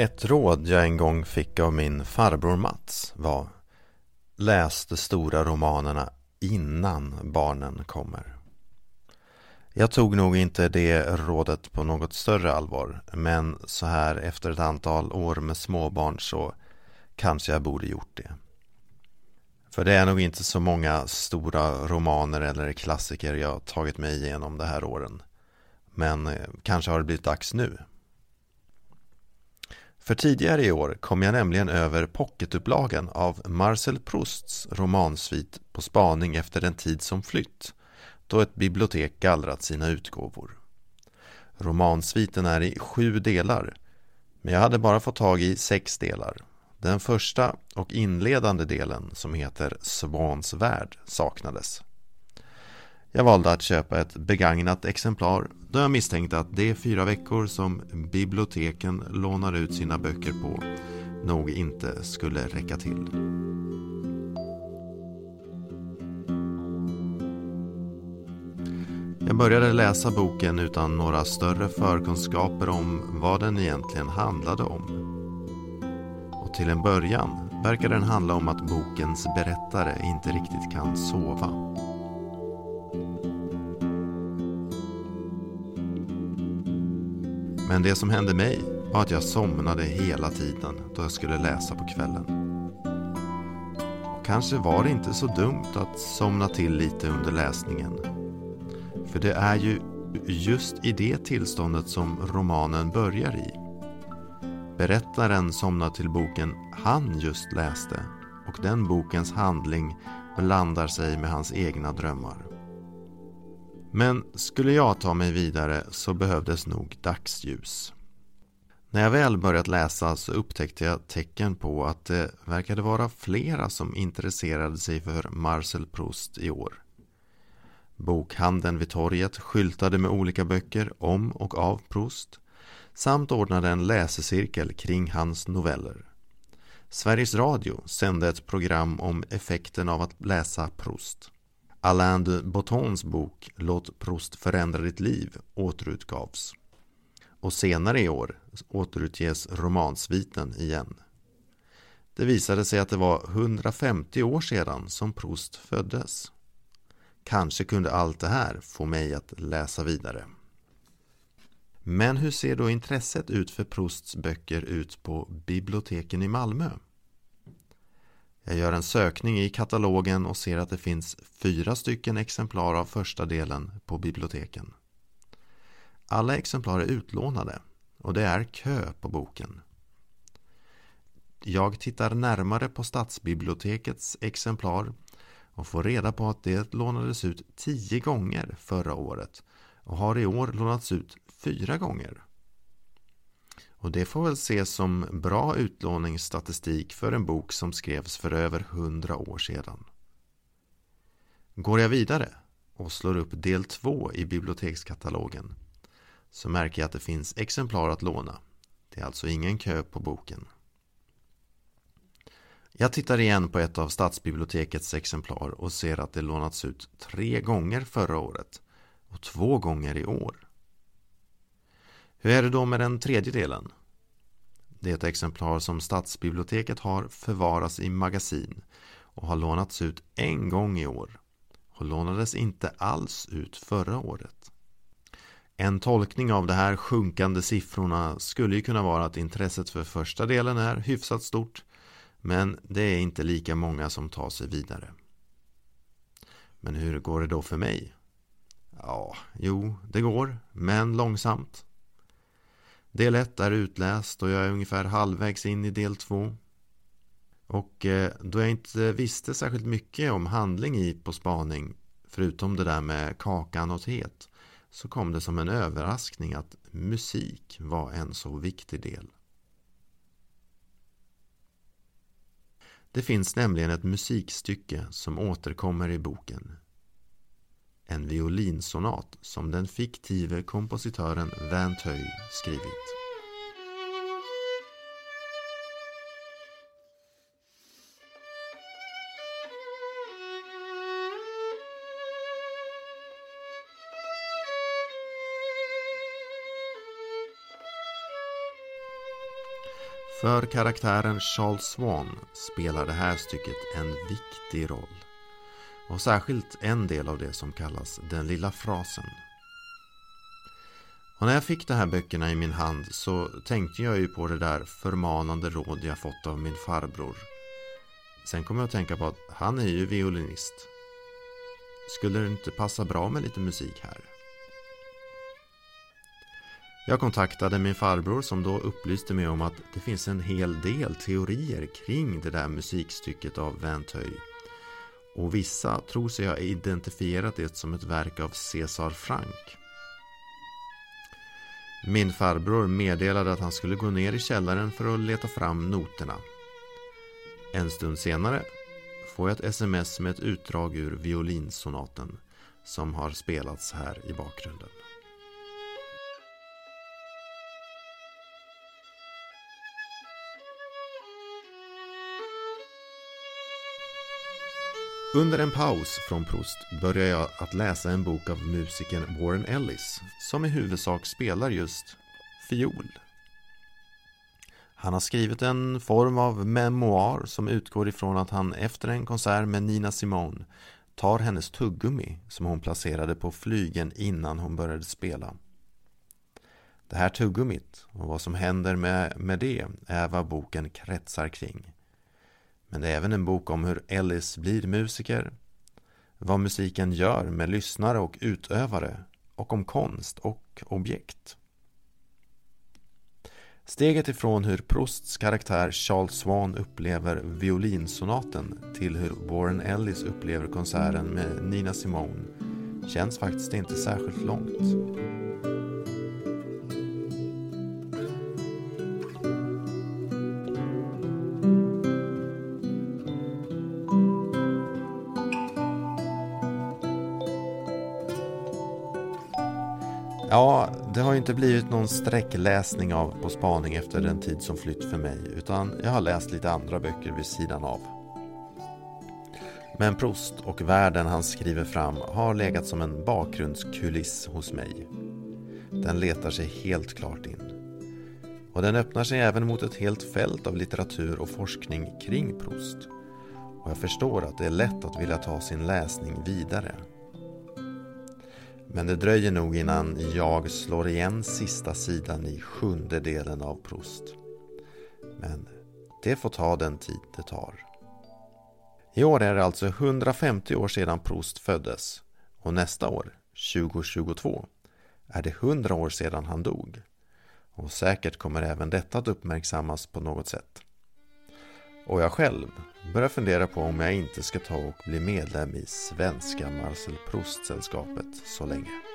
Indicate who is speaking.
Speaker 1: Ett råd jag en gång fick av min farbror Mats var Läs de stora romanerna innan barnen kommer. Jag tog nog inte det rådet på något större allvar men så här efter ett antal år med småbarn så kanske jag borde gjort det. För det är nog inte så många stora romaner eller klassiker jag tagit mig igenom de här åren. Men eh, kanske har det blivit dags nu. För tidigare i år kom jag nämligen över pocketupplagan av Marcel Prousts romansvit På spaning efter den tid som flytt då ett bibliotek gallrat sina utgåvor. Romansviten är i sju delar men jag hade bara fått tag i sex delar. Den första och inledande delen som heter Svans värld saknades. Jag valde att köpa ett begagnat exemplar då jag misstänkte att de fyra veckor som biblioteken lånar ut sina böcker på nog inte skulle räcka till. Jag började läsa boken utan några större förkunskaper om vad den egentligen handlade om. Och till en början verkar den handla om att bokens berättare inte riktigt kan sova. Men det som hände mig var att jag somnade hela tiden då jag skulle läsa på kvällen. Och kanske var det inte så dumt att somna till lite under läsningen. För det är ju just i det tillståndet som romanen börjar i. Berättaren somnar till boken han just läste och den bokens handling blandar sig med hans egna drömmar. Men skulle jag ta mig vidare så behövdes nog dagsljus. När jag väl börjat läsa så upptäckte jag tecken på att det verkade vara flera som intresserade sig för Marcel Proust i år. Bokhandeln vid torget skyltade med olika böcker om och av Proust samt ordnade en läsecirkel kring hans noveller. Sveriges Radio sände ett program om effekten av att läsa Proust. Alain de Bottons bok Låt Proust förändra ditt liv återutgavs. Och senare i år återutges romansviten igen. Det visade sig att det var 150 år sedan som Proust föddes. Kanske kunde allt det här få mig att läsa vidare. Men hur ser då intresset ut för Prousts böcker ut på biblioteken i Malmö? Jag gör en sökning i katalogen och ser att det finns fyra stycken exemplar av första delen på biblioteken. Alla exemplar är utlånade och det är kö på boken. Jag tittar närmare på stadsbibliotekets exemplar och får reda på att det lånades ut tio gånger förra året och har i år lånats ut fyra gånger. Och det får väl ses som bra utlåningsstatistik för en bok som skrevs för över hundra år sedan. Går jag vidare och slår upp del 2 i bibliotekskatalogen så märker jag att det finns exemplar att låna. Det är alltså ingen kö på boken. Jag tittar igen på ett av stadsbibliotekets exemplar och ser att det lånats ut tre gånger förra året och två gånger i år. Hur är det då med den tredje delen? Det exemplar som stadsbiblioteket har förvaras i magasin och har lånats ut en gång i år och lånades inte alls ut förra året. En tolkning av de här sjunkande siffrorna skulle ju kunna vara att intresset för första delen är hyfsat stort men det är inte lika många som tar sig vidare. Men hur går det då för mig? Ja, jo, det går, men långsamt. Del 1 är utläst och jag är ungefär halvvägs in i del 2. Och eh, då jag inte visste särskilt mycket om handling i På spaning, förutom det där med kakan och teet, så kom det som en överraskning att musik var en så viktig del. Det finns nämligen ett musikstycke som återkommer i boken. En violinsonat som den fiktive kompositören Van Tuy skrivit. För karaktären Charles Swan spelar det här stycket en viktig roll. Och särskilt en del av det som kallas den lilla frasen. Och när jag fick de här böckerna i min hand så tänkte jag ju på det där förmanande råd jag fått av min farbror. Sen kom jag att tänka på att han är ju violinist. Skulle det inte passa bra med lite musik här? Jag kontaktade min farbror som då upplyste mig om att det finns en hel del teorier kring det där musikstycket av Vinteuil. Och vissa tror sig ha identifierat det som ett verk av César Franck. Min farbror meddelade att han skulle gå ner i källaren för att leta fram noterna. En stund senare får jag ett sms med ett utdrag ur violinsonaten som har spelats här i bakgrunden. Under en paus från Proust börjar jag att läsa en bok av musikern Warren Ellis som i huvudsak spelar just fiol. Han har skrivit en form av memoar som utgår ifrån att han efter en konsert med Nina Simone tar hennes tuggummi som hon placerade på flygen innan hon började spela. Det här tuggummit och vad som händer med, med det är vad boken kretsar kring. Men det är även en bok om hur Ellis blir musiker, vad musiken gör med lyssnare och utövare och om konst och objekt. Steget ifrån hur Prousts karaktär Charles Swan upplever violinsonaten till hur Warren Ellis upplever konserten med Nina Simone känns faktiskt inte särskilt långt. Ja, det har ju inte blivit någon sträckläsning av På spaning efter den tid som flytt för mig utan jag har läst lite andra böcker vid sidan av. Men Proust och världen han skriver fram har legat som en bakgrundskuliss hos mig. Den letar sig helt klart in. Och den öppnar sig även mot ett helt fält av litteratur och forskning kring Proust. Och jag förstår att det är lätt att vilja ta sin läsning vidare. Men det dröjer nog innan jag slår igen sista sidan i sjunde delen av Proust. Men det får ta den tid det tar. I år är det alltså 150 år sedan Proust föddes och nästa år, 2022, är det 100 år sedan han dog. Och säkert kommer även detta att uppmärksammas på något sätt. Och jag själv börjar fundera på om jag inte ska ta och bli medlem i svenska Marcel Proust-sällskapet så länge.